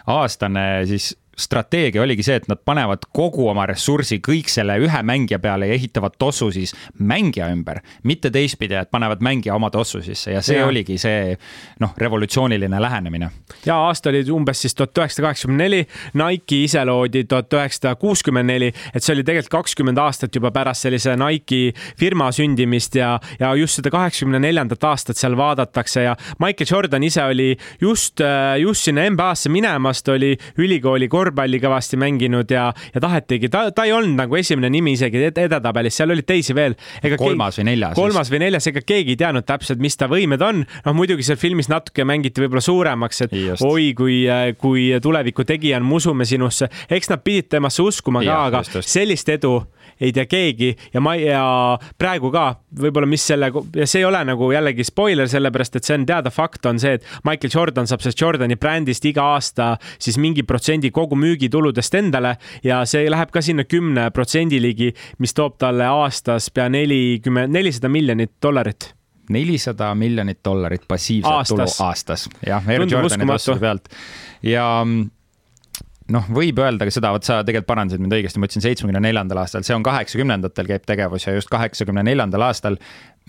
aastane siis strateegia oligi see, et nad panevad kogu oma ressursi kõik selle ühe mängija peale ja ehitavad tossu siis mängija ümber, mitte teistpidi, et panevad mängija oma tossu sisse ja see ja. oligi see noh, revolutsiooniline lähenemine. ja aasta oli umbes siis tuhat üheksasada kaheksakümmend neli, Nike ise loodi tuhat üheksasada kuuskümmend neli, et see oli tegelikult kakskümmend aastat juba pärast sellise Nike firma sündimist ja, ja just seda kaheksakümne neljandat aastat seal vaadatakse ja Michael Jordan ise oli just, just sinna NBA-sse minemas, ta oli ülikooli korvpalli korvpalli kõvasti mänginud ja, ja tahetigi, ta, ta ei olnud nagu esimene nimi isegi edetabelis, seal olid teisi veel. kolmas keegi, või neljas. kolmas või neljas, ega keegi ei teadnud täpselt, mis ta võimed on. noh, muidugi seal filmis natuke mängiti võib-olla suuremaks, et just. oi, kui, kui tuleviku tegija on, me usume sinusse. eks nad pidid temasse uskuma ka, aga just, just. sellist edu ei tea keegi ja ma ja praegu ka võib-olla, mis selle ja see ei ole nagu jällegi spoiler, sellepärast et see on teada fakt, on see, et Michael Jordan saab sellest Jordani brändist iga aasta siis mingi protsendi kogu müügituludest endale ja see läheb ka sinna kümne protsendi ligi, mis toob talle aastas pea nelikümmend, nelisada miljonit dollarit. nelisada miljonit dollarit passiivset aastas. tulu aastas, jah, Air Jordani taskude pealt. Ja mm, noh, võib öelda ka seda, vot sa tegelikult parandasid mind õigesti, ma ütlesin seitsmekümne neljandal aastal, see on kaheksakümnendatel käib tegevus ja just kaheksakümne neljandal aastal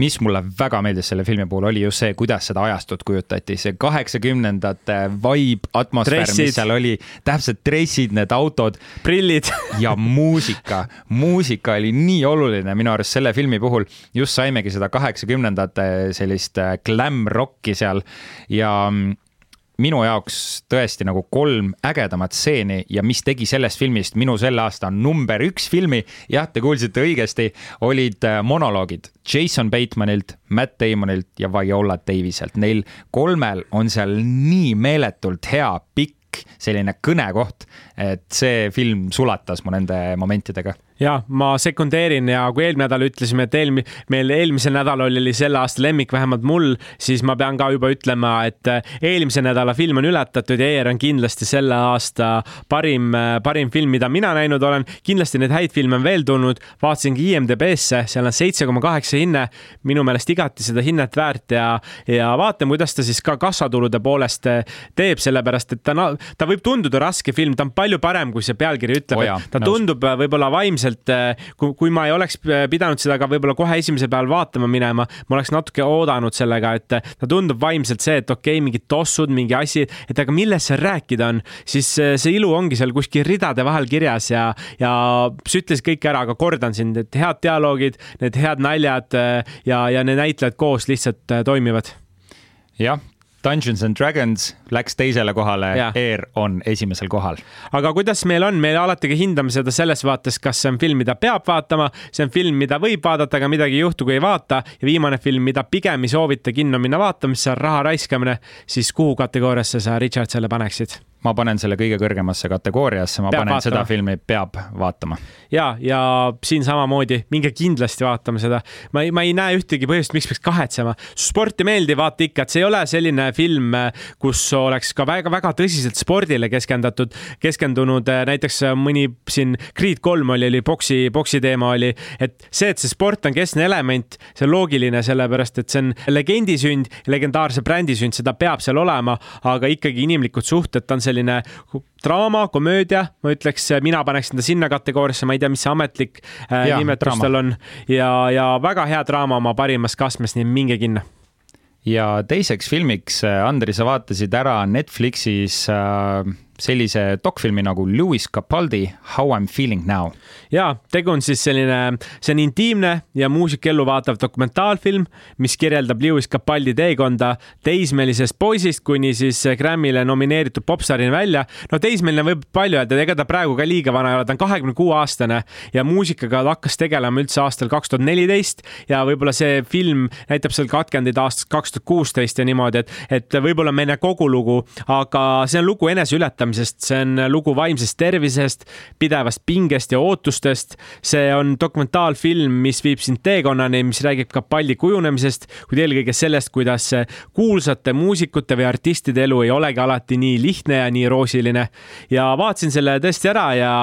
mis mulle väga meeldis selle filmi puhul, oli just see, kuidas seda ajastut kujutati, see kaheksakümnendate vibe, atmosfäär, mis seal oli, täpselt dressid, need autod. prillid ja muusika, muusika oli nii oluline minu arust selle filmi puhul. just saimegi seda kaheksakümnendate sellist äh, glam rocki seal ja mm, minu jaoks tõesti nagu kolm ägedamat stseeni ja mis tegi sellest filmist minu selle aasta number üks filmi, jah, te kuulsite õigesti, olid äh, monoloogid Jason Batemanilt, Matt Damonilt ja Viola Daviselt. Neil kolmel on seal nii meeletult hea pikk selline kõnekoht, et see film sulatas mu nende momentidega ja ma sekundeerin ja kui eelmine nädal ütlesime, et eelmi-, meil eelmisel nädalal oli selle aasta lemmik, vähemalt mul, siis ma pean ka juba ütlema, et äh, eelmise nädala film on ületatud ja ER on kindlasti selle aasta parim, äh, parim film, mida mina näinud olen. kindlasti neid häid filme on veel tulnud, vaatasingi IMDB-sse, seal on seitse koma kaheksa hinne, minu meelest igati seda hinnet väärt ja, ja vaatame, kuidas ta siis ka kassatulude poolest äh, teeb, sellepärast et ta, ta võib tunduda raske film, ta on palju parem, kui see pealkiri ütleb. Oh, ta tundub võib-olla vaimselt ilmselt äh, kui, kui ma ei oleks pidanud seda ka võib-olla kohe esimesel päeval vaatama minema, ma oleks natuke oodanud sellega, et äh, ta tundub vaimselt see, et okei okay,, mingid tossud, mingi asi, et aga millest seal rääkida on, siis äh, see ilu ongi seal kuskil ridade vahel kirjas ja, ja sa ütlesid kõik ära, aga kordan sind, et head dialoogid, need head naljad ja, ja need näitlejad koos lihtsalt toimivad. Jah, Dungeons and Dragons läks teisele kohale, Air on esimesel kohal. aga kuidas meil on, me alati ka hindame seda selles vaates, kas see on film, mida peab vaatama, see on film, mida võib vaadata, aga midagi ei juhtu, kui ei vaata ja viimane film, mida pigem ei soovita kinno minna vaatama, mis on raha raiskamine, siis kuhu kategooriasse sa, Richard, selle paneksid? Ma panen selle kõige kõrgemasse kategooriasse, ma peab panen vaatama. seda filmi peab vaatama. ja, ja siin samamoodi, minge kindlasti vaatama seda. ma ei, ma ei näe ühtegi põhjust, miks peaks kahetsema. sporti meeldib, vaata ikka, et see ei ole selline film, kus oleks ka väga-väga tõsiselt spordile keskendatud, keskendunud näiteks mõni siin Creed kolm oli, oli boksi, boksi teema oli, et see, et see sport on keskne element, see on loogiline, sellepärast et see on legendi sünd, legendaarse brändi sünd, seda peab seal olema, aga ikkagi inimlikud suhted, ta on see selline draama, komöödia, ma ütleks, mina paneksin ta sinna kategooriasse, ma ei tea, mis see ametlik äh, ja, nimetus tal on. Ja, ja väga hea draama oma parimas kastmes, nii minge kinno. Ja teiseks filmiks, äh, Andri, sa vaatasid ära Netflixis äh, sellise dokfilmi nagu Lewis Capaldi How I m feeling now. ja tegu on siis selline, see on intiimne ja muusikaellu vaatav dokumentaalfilm, mis kirjeldab Lewis Capaldi teekonda teismelisest poisist kuni siis Grammy'le nomineeritud popstaarini välja. no teismeline võib palju öelda, ega ta praegu ka liiga vana ei ole, ta on kahekümne kuue aastane ja muusikaga ta hakkas tegelema üldse aastal kaks tuhat neliteist ja võib-olla see film näitab seal katkendeid aastast kaks tuhat kuusteist ja niimoodi, et, et võib-olla me ei näe kogu lugu, aga see on lugu eneseületamisest ületamisest, see on lugu vaimsest tervisest, pidevast pingest ja ootustest. see on dokumentaalfilm, mis viib sind teekonnani, mis räägib ka palli kujunemisest, kuid eelkõige sellest, kuidas kuulsate muusikute või artistide elu ei olegi alati nii lihtne ja nii roosiline. ja vaatasin selle tõesti ära ja,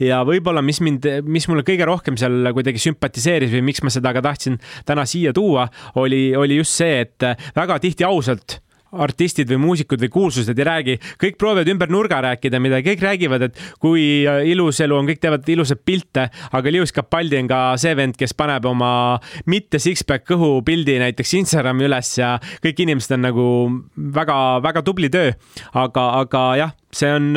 ja võib-olla, mis mind, mis mulle kõige rohkem seal kuidagi sümpatiseeris või miks ma seda ka tahtsin täna siia tuua, oli, oli just see, et väga tihti ausalt artistid või muusikud või kuulsused ei räägi, kõik proovivad ümber nurga rääkida midagi, kõik räägivad, et kui ilus elu on, kõik teevad ilusaid pilte, aga Lewis Capaldi on ka see vend, kes paneb oma mitte six-pack kõhu pildi näiteks Instagrami üles ja kõik inimesed on nagu väga-väga tubli töö. aga, aga jah, see on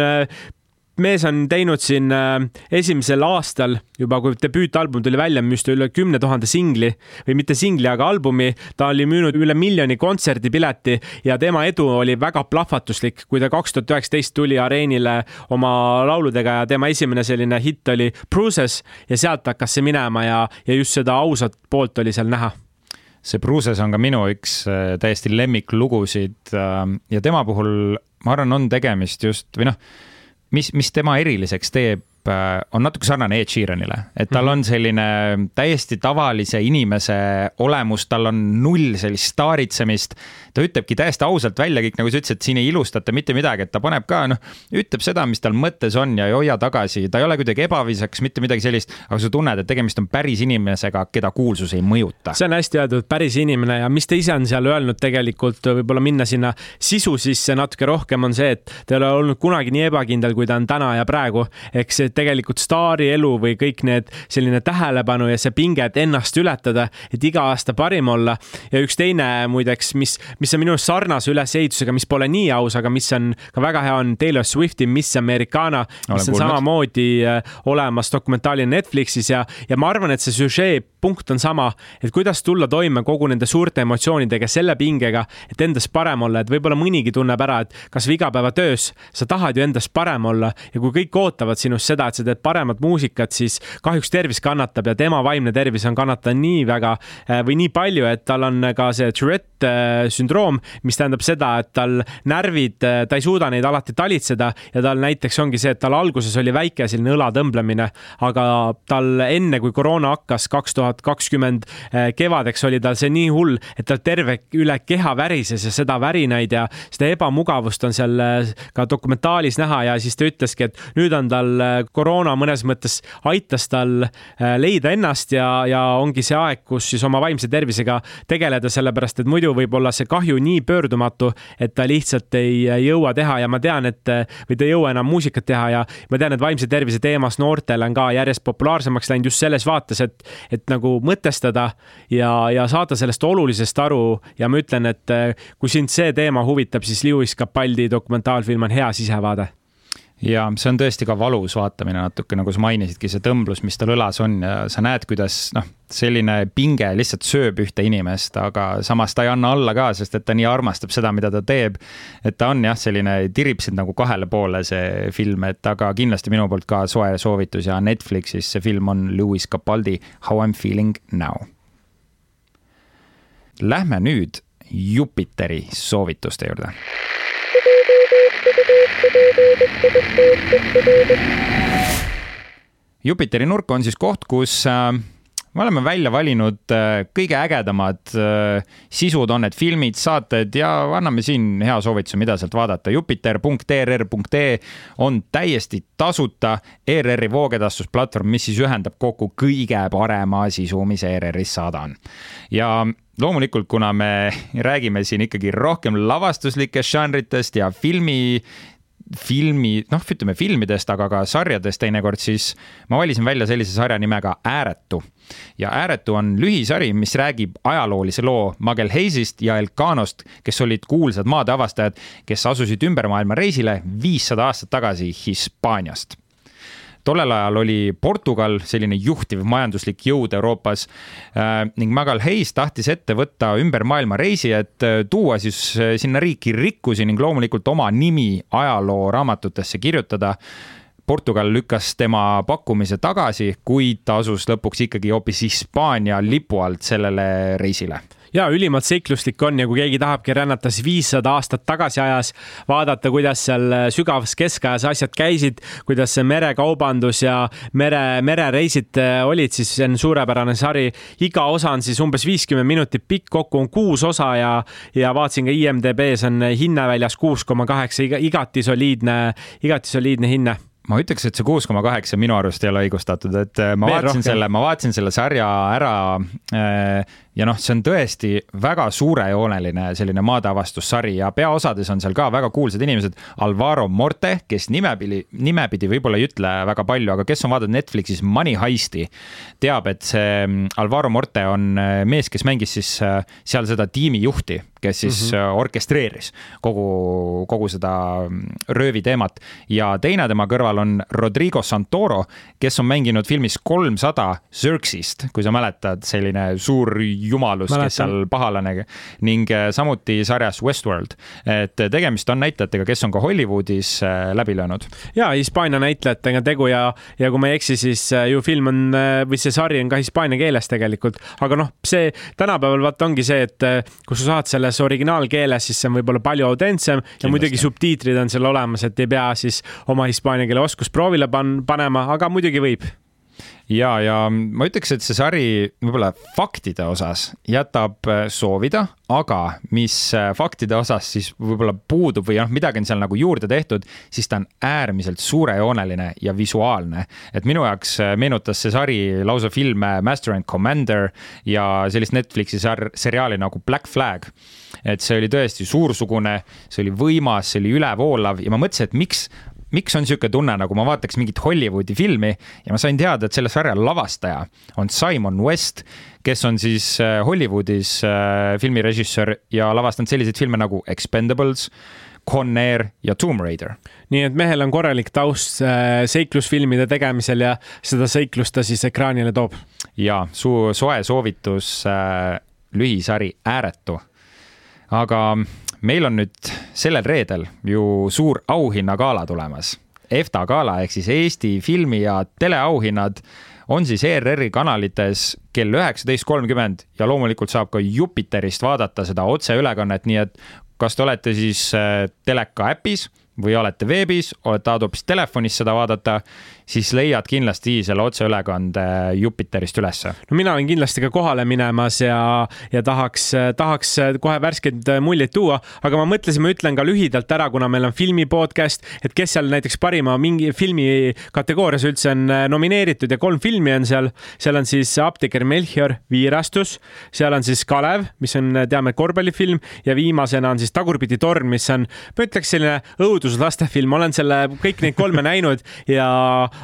mees on teinud siin äh, esimesel aastal juba, kui debüütalbum tuli välja, müüs ta üle kümne tuhande singli või mitte singli, aga albumi. ta oli müünud üle miljoni kontserdipileti ja tema edu oli väga plahvatuslik, kui ta kaks tuhat üheksateist tuli areenile oma lauludega ja tema esimene selline hitt oli Bruises ja sealt hakkas see minema ja, ja just seda ausat poolt oli seal näha see Bruises on ka minu üks äh, täiesti lemmiklugusid äh, ja tema puhul ma arvan, on tegemist just või noh mis, mis tema eriliseks teeb, on natuke sarnane Ed Sheeranile, et tal mhm. on selline täiesti tavalise inimese olemus, tal on null sellist staaritsemist ta ütlebki täiesti ausalt välja kõik, nagu sa ütlesid, siin ei ilustata mitte midagi, et ta paneb ka noh, ütleb seda, mis tal mõttes on ja ei hoia tagasi, ta ei ole kuidagi ebaviisakas, mitte midagi sellist, aga sa tunned, et tegemist on päris inimesega, keda kuulsus ei mõjuta. see on hästi öeldud, päris inimene ja mis ta ise on seal öelnud tegelikult võib-olla minna sinna sisu sisse natuke rohkem, on see, et ta ei ole olnud kunagi nii ebakindel, kui ta on täna ja praegu. ehk see tegelikult staari elu või kõik need selline tähelepanu ja see pinge, et ennast ületada, et iga aasta parim olla ja üks teine muideks, mis, mis on minu arust sarnase ülesehitusega, mis pole nii aus, aga mis on ka väga hea, on Taylor Swifti Miss Americana, mis on kuulnud. samamoodi äh, olemas dokumentaalina Netflixis ja, ja ma arvan, et see süžee punkt on sama, et kuidas tulla toime kogu nende suurte emotsioonidega, selle pingega, et endast parem olla, et võib-olla mõnigi tunneb ära, et kasvõi igapäevatöös sa tahad ju endast parem olla ja kui kõik ootavad sinust seda, et sa teed paremat muusikat, siis kahjuks tervis kannatab ja tema vaimne tervis on kannatanud nii väga äh, või nii palju, et tal on ka see Tourette sündroom mis tähendab seda, et tal närvid, ta ei suuda neid alati talitseda ja tal näiteks ongi see, et tal alguses oli väike selline õla tõmblemine, aga tal enne, kui koroona hakkas kaks tuhat kakskümmend eh, kevadeks, oli tal see nii hull, et tal terve üle keha värises ja seda värinaid ja seda ebamugavust on seal eh, ka dokumentaalis näha ja siis ta ütleski, et nüüd on tal koroona mõnes mõttes aitas tal leida ennast ja, ja ongi see aeg, kus siis oma vaimse tervisega tegeleda, sellepärast et muidu võib-olla see kahju nii pöördumatu, et ta lihtsalt ei jõua teha ja ma tean, et või ta ei jõua enam muusikat teha ja ma tean, et vaimse tervise teemas noortel on ka järjest populaarsemaks läinud just selles vaates, et, et nagu mõtestada ja, ja saada sellest olulisest aru. Ja ma ütlen, et kui sind see teema huvitab, siis Lewis Capaldi dokumentaalfilm on hea sisevaade ja see on tõesti ka valus vaatamine natuke, nagu sa mainisidki, see tõmblus, mis tal õlas on ja sa näed, kuidas noh, selline pinge lihtsalt sööb ühte inimest, aga samas ta ei anna alla ka, sest et ta nii armastab seda, mida ta teeb. et ta on jah, selline, tirib sind nagu kahele poole, see film, et aga kindlasti minu poolt ka soe soovitus ja Netflixis see film on Lewis Capaldi How I m feeling now. Lähme nüüd Jupiteri soovituste juurde Jupiteri nurk on siis koht, kus äh, me oleme välja valinud äh, kõige ägedamad äh, sisud, on need filmid, saated ja anname siin hea soovituse, mida sealt vaadata. Jupiter.err.ee on täiesti tasuta ERR-i voogedastusplatvorm, mis siis ühendab kokku kõige parema sisu, mis ERR-is saada on. ja loomulikult, kuna me räägime siin ikkagi rohkem lavastuslikest žanritest ja filmi filmi, noh, ütleme filmidest, aga ka sarjadest teinekord, siis ma valisin välja sellise sarja nimega Ääretu. ja Ääretu on lühisari, mis räägib ajaloolise loo Magel Heisist ja Elkanost, kes olid kuulsad maadeavastajad, kes asusid ümbermaailmareisile viissada aastat tagasi Hispaaniast tollel ajal oli Portugal selline juhtiv majanduslik jõud Euroopas äh, ning Magal Hayes tahtis ette võtta ümber maailma reisi, et äh, tuua siis äh, sinna riiki rikkusi ning loomulikult oma nimi ajalooraamatutesse kirjutada. Portugal lükkas tema pakkumise tagasi, kuid ta asus lõpuks ikkagi hoopis Hispaania lipu alt sellele reisile ja ülimalt seikluslik on ja kui keegi tahabki rännata siis viissada aastat tagasi ajas, vaadata, kuidas seal äh, sügavas keskajas asjad käisid, kuidas see merekaubandus ja mere, merereisid äh, olid, siis see on suurepärane sari. iga osa on siis umbes viiskümmend minutit pikk, kokku on kuus osa ja, ja vaatasin ka IMDB-s on hinne väljas kuus koma kaheksa, igati soliidne, igati soliidne hinne ma ütleks, et see kuus koma kaheksa minu arust ei ole õigustatud, et äh, ma Veel vaatasin rohkem. selle, ma vaatasin selle sarja ära äh, ja noh, see on tõesti väga suurejooneline selline maadeavastussari ja peaosades on seal ka väga kuulsad inimesed. Alvaro Morte, kes nimepidi, nimepidi võib-olla ei ütle väga palju, aga kes on vaadanud Netflixis Money Heisti, teab, et see mm, Alvaro Morte on äh, mees, kes mängis siis äh, seal seda tiimijuhti, kes siis mm -hmm. orkestreeris kogu, kogu seda mm, röövi teemat ja teine tema kõrval on Rodrigo Santoro, kes on mänginud filmis kolmsada Xerxest, kui sa mäletad, selline suur jumalus, kes seal pahalane ning äh, samuti sarjas Westworld. et tegemist on näitlejatega, kes on ka Hollywoodis äh, läbi löönud. ja Hispaania näitlejatega tegu ja, ja kui ma ei eksi, siis äh, ju film on või see sari on ka hispaania keeles tegelikult, aga noh, see tänapäeval vaata ongi see, et kui sa saad selles originaalkeeles, siis see on võib-olla palju autentsem ja muidugi subtiitrid on seal olemas, et ei pea siis oma hispaania keele oskust proovile pan-, panema, aga muidugi võib ja, ja ma ütleks, et see sari võib-olla faktide osas jätab äh, soovida, aga mis äh, faktide osas siis võib-olla puudub või noh, midagi on seal nagu juurde tehtud, siis ta on äärmiselt suurejooneline ja visuaalne. et minu jaoks äh, meenutas see sari lausa filme Master and Commander ja sellist Netflixi sar-, seriaali nagu Black Flag et see oli tõesti suursugune, see oli võimas, see oli ülevoolav ja ma mõtlesin, et miks miks on niisugune tunne, nagu ma vaataks mingit Hollywoodi filmi ja ma sain teada, et selle sarja lavastaja on Simon West, kes on siis äh, Hollywoodis äh, filmirežissöör ja lavastanud selliseid filme nagu Expendables, Con Air ja Tomb Raider. nii et mehel on korralik taust äh, seiklusfilmide tegemisel ja seda seiklust ta siis ekraanile toob. ja su soe soovitus lühisari Ääretu. aga meil on nüüd sellel reedel ju suur auhinnagala tulemas. EFTA gala ehk siis Eesti filmi ja teleauhinnad on siis ERR-i kanalites kell üheksateist kolmkümmend ja loomulikult saab ka Jupiterist vaadata seda otseülekannet, nii et kas te olete siis äh, teleka äpis või olete veebis, olete hoopis telefonis seda vaadata, siis leiad kindlasti selle otseülekande Jupiterist ülesse. no mina olen kindlasti ka kohale minemas ja, ja tahaks, tahaks kohe värskeid muljeid tuua, aga ma mõtlesin, ma ütlen ka lühidalt ära, kuna meil on filmi podcast, et kes seal näiteks parima mingi filmi kategoorias üldse on nomineeritud ja kolm filmi on seal. seal on siis Apteeker Melchior, Viirastus, seal on siis Kalev, mis on, teame, korvpallifilm ja viimasena on siis Tagurpidi torn, mis on, ma ütleks, selline õuduslastefilm, ma olen selle kõik neid kolme näinud ja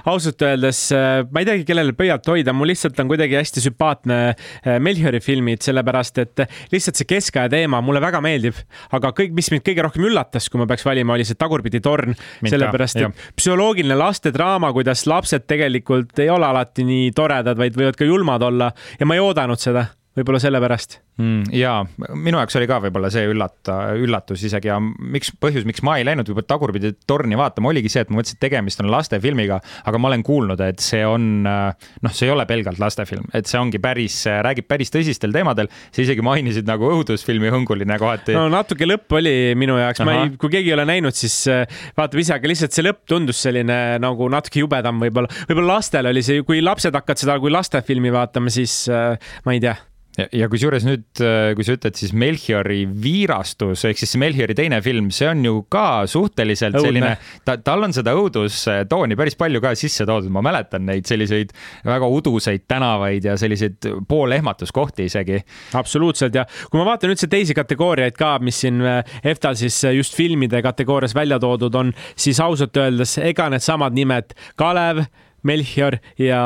ausalt öeldes äh, ma ei teagi, kellele pöialt hoida, mul lihtsalt on kuidagi hästi sümpaatne äh, Melchiori filmid, sellepärast et lihtsalt see keskaja teema mulle väga meeldib, aga kõik, mis mind kõige rohkem üllatas, kui ma peaks valima, oli see Tagurpidi torn, sellepärast et psühholoogiline lastedraama, kuidas lapsed tegelikult ei ole alati nii toredad, vaid võivad ka julmad olla. Ja ma ei oodanud seda võib-olla sellepärast mm,. ja minu jaoks oli ka võib-olla see üllata, üllatus isegi ja miks, põhjus, miks ma ei läinud võib-olla tagurpidi torni vaatama, oligi see, et ma mõtlesin, et tegemist on lastefilmiga, aga ma olen kuulnud, et see on noh, see ei ole pelgalt lastefilm, et see ongi päris, räägib päris tõsistel teemadel. sa isegi mainisid nagu õudusfilmi hõnguline kohati. no natuke lõpp oli minu jaoks, ma ei, kui keegi ei ole näinud, siis äh, vaatab ise, aga lihtsalt see lõpp tundus selline nagu natuke jubedam võib-olla, võib-olla lastel oli see, kui lapsed hakkavad seda kui lastefilmi vaatama, siis äh, ma ei tea ja, ja kusjuures nüüd, äh, kui sa ütled, siis Melchiori viirastus ehk siis Melchiori teine film, see on ju ka suhteliselt Õudne. selline, ta, tal on seda õudustooni päris palju ka sisse toodud, ma mäletan neid selliseid väga uduseid tänavaid ja selliseid poolehmatuskohti isegi. absoluutselt ja kui ma vaatan üldse teisi kategooriaid ka, mis siin äh, EFTA-l siis äh, just filmide kategoorias välja toodud on, siis ausalt öeldes ega needsamad nimed Kalev Melchior ja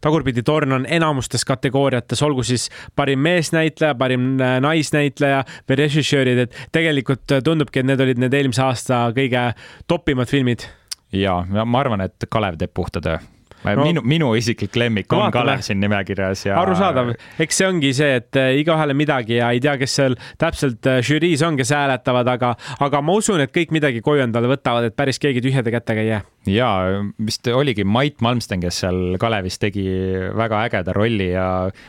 Tagurpidi torn on enamustes kategooriates, olgu siis parim meesnäitleja, parim äh, naisnäitleja või režissöörid, et tegelikult tundubki, et need olid need eelmise aasta kõige topimad filmid. ja ma arvan, et Kalev teeb puhta töö no, minu, minu isiklik lemmik on Kalev siin nimekirjas ja. arusaadav, eks see ongi see, et äh, igaühele midagi ja ei tea, kes seal täpselt äh, žüriis on, kes hääletavad, aga, aga ma usun, et kõik midagi koju endale võtavad, et päris keegi tühjade kätega ei jää. ja vist oligi Mait Malmsten, kes seal Kalevis tegi väga ägeda rolli ja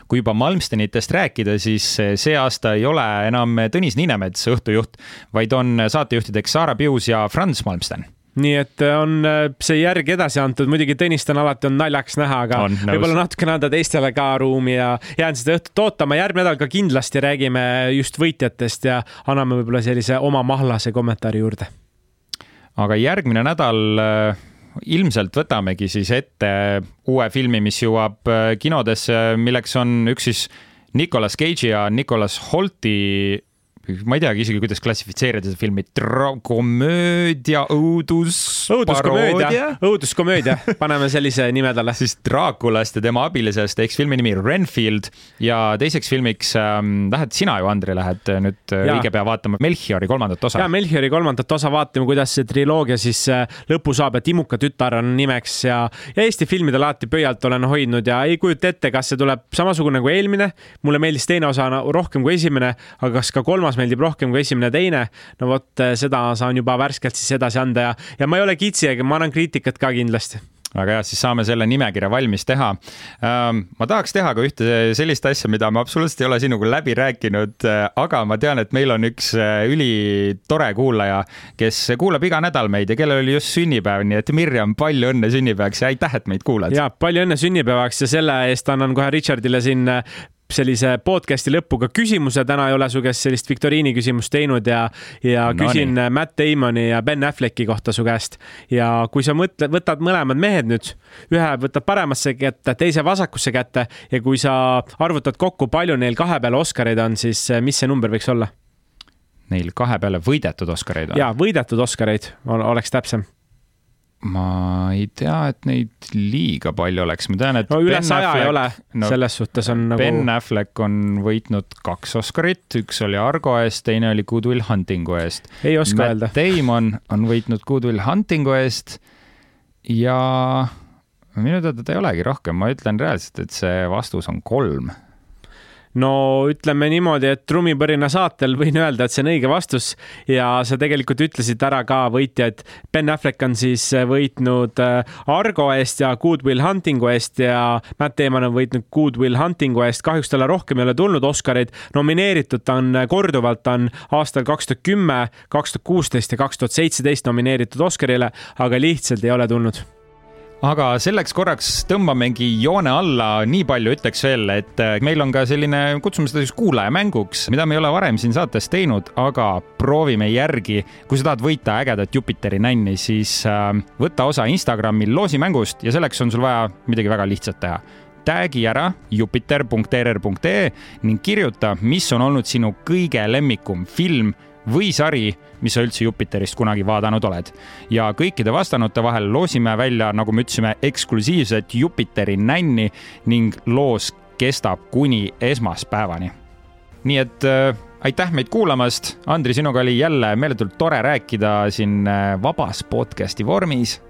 kui juba Malmstenitest rääkida, siis see aasta ei ole enam Tõnis Niinemets õhtujuht, vaid on saatejuhtideks Saara Pius ja Franz Malmsten nii et äh, on äh, see järg edasi antud, muidugi Tõnist on alati on naljakas näha, aga võib-olla natukene anda teistele ka ruumi ja jään seda õhtut ootama. järgmine nädal ka kindlasti räägime just võitjatest ja anname võib-olla sellise oma mahlase kommentaari juurde. aga järgmine nädal äh, ilmselt võtamegi siis ette uue filmi, mis jõuab kinodesse, milleks on üks siis Nicolas Cage'i ja Nicolas Holti ma ei teagi isegi, kuidas klassifitseerida seda filmi, komöödia, õudus. õuduskomöödia, õuduskomöödia, paneme sellise nime talle. siis Draakulast ja tema abilisest, eks filmi nimi Renfield ja teiseks filmiks ähm, lähed sina ju, Andri, lähed nüüd äh, ja. õige pea vaatama Melchiori kolmandat osa. ja Melchiori kolmandat osa vaatame, kuidas see triloogia siis äh, lõpu saab ja Timuka tütar on nimeks ja, ja Eesti filmidel alati pöialt olen hoidnud ja ei kujuta ette, kas see tuleb samasugune nagu eelmine. mulle meeldis teine osa rohkem kui esimene, aga kas ka kolmas meeldib rohkem kui esimene, teine. no vot, eh, seda saan juba värskelt siis edasi anda ja, ja ma ei ole kitsi, aga ma annan kriitikat ka kindlasti väga hea, siis saame selle nimekirja valmis teha. Ähm, ma tahaks teha ka ühte sellist asja, mida me absoluutselt ei ole sinuga läbi rääkinud, äh, aga ma tean, et meil on üks äh, ülitore kuulaja, kes kuulab iga nädal meid ja kellel oli just sünnipäev, nii et Mirjam, palju õnne sünnipäevaks ja aitäh, et meid kuulad. ja palju õnne sünnipäevaks ja selle eest annan kohe Richardile siin äh, sellise podcast'i lõppu ka küsimuse, täna ei ole su käest sellist viktoriini küsimust teinud ja, ja no, küsin nii. Matt Damoni ja Ben Afflecki kohta su käest. ja kui sa mõtled, võtad mõlemad mehed nüüd, ühe võtad paremasse kätte, teise vasakusse kätte ja kui sa arvutad kokku, palju neil kahe peale Oscareid on, siis eh, mis see number võiks olla? Neil kahe peale võidetud Oscareid on? jaa, võidetud Oscareid oleks täpsem ma ei tea, et neid liiga palju oleks, ma tean, et. no üle saja ei ole no,, selles suhtes on nagu. Ben Affleck on võitnud kaks Oscarit, üks oli Argo eest, teine oli Good Will Huntingu eest. ei oska Matt öelda. Damon on võitnud Good Will Huntingu eest ja minu teada ta ei olegi rohkem, ma ütlen reaalselt, et see vastus on kolm no ütleme niimoodi, et trummipõrina saatel võin öelda, et see on õige vastus ja sa tegelikult ütlesid ära ka võitja, et Ben Affleck on siis võitnud äh, Argo eest ja Good Will Huntingu eest ja Matt Damon on võitnud Good Will Huntingu eest. kahjuks talle rohkem ei ole tulnud Oscareid, nomineeritud ta on korduvalt, ta on aastal kaks tuhat kümme, kaks tuhat kuusteist ja kaks tuhat seitseteist nomineeritud Oscarile, aga lihtsalt ei ole tulnud aga selleks korraks tõmbamegi joone alla, nii palju ütleks veel, et äh, meil on ka selline, kutsume seda siis kuulajamänguks, mida me ei ole varem siin saates teinud, aga proovime järgi. kui sa tahad võita ägedat Jupiteri nänni, siis äh, võta osa Instagrami loosimängust ja selleks on sul vaja midagi väga lihtsat teha tag'i ära jupiter.err.ee ning kirjuta, mis on olnud sinu kõige lemmikum film või sari, mis sa üldse Jupiterist kunagi vaadanud oled. ja kõikide vastanute vahel loosime välja, nagu me ütlesime, eksklusiivset Jupiteri nänni ning loos kestab kuni esmaspäevani. nii et äh, aitäh meid kuulamast. Andri, sinuga oli jälle meeletult tore rääkida siin äh, vabas podcast'i vormis.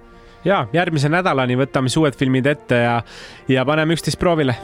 ja järgmise nädalani võtame siis uued filmid ette ja, ja paneme üksteist proovile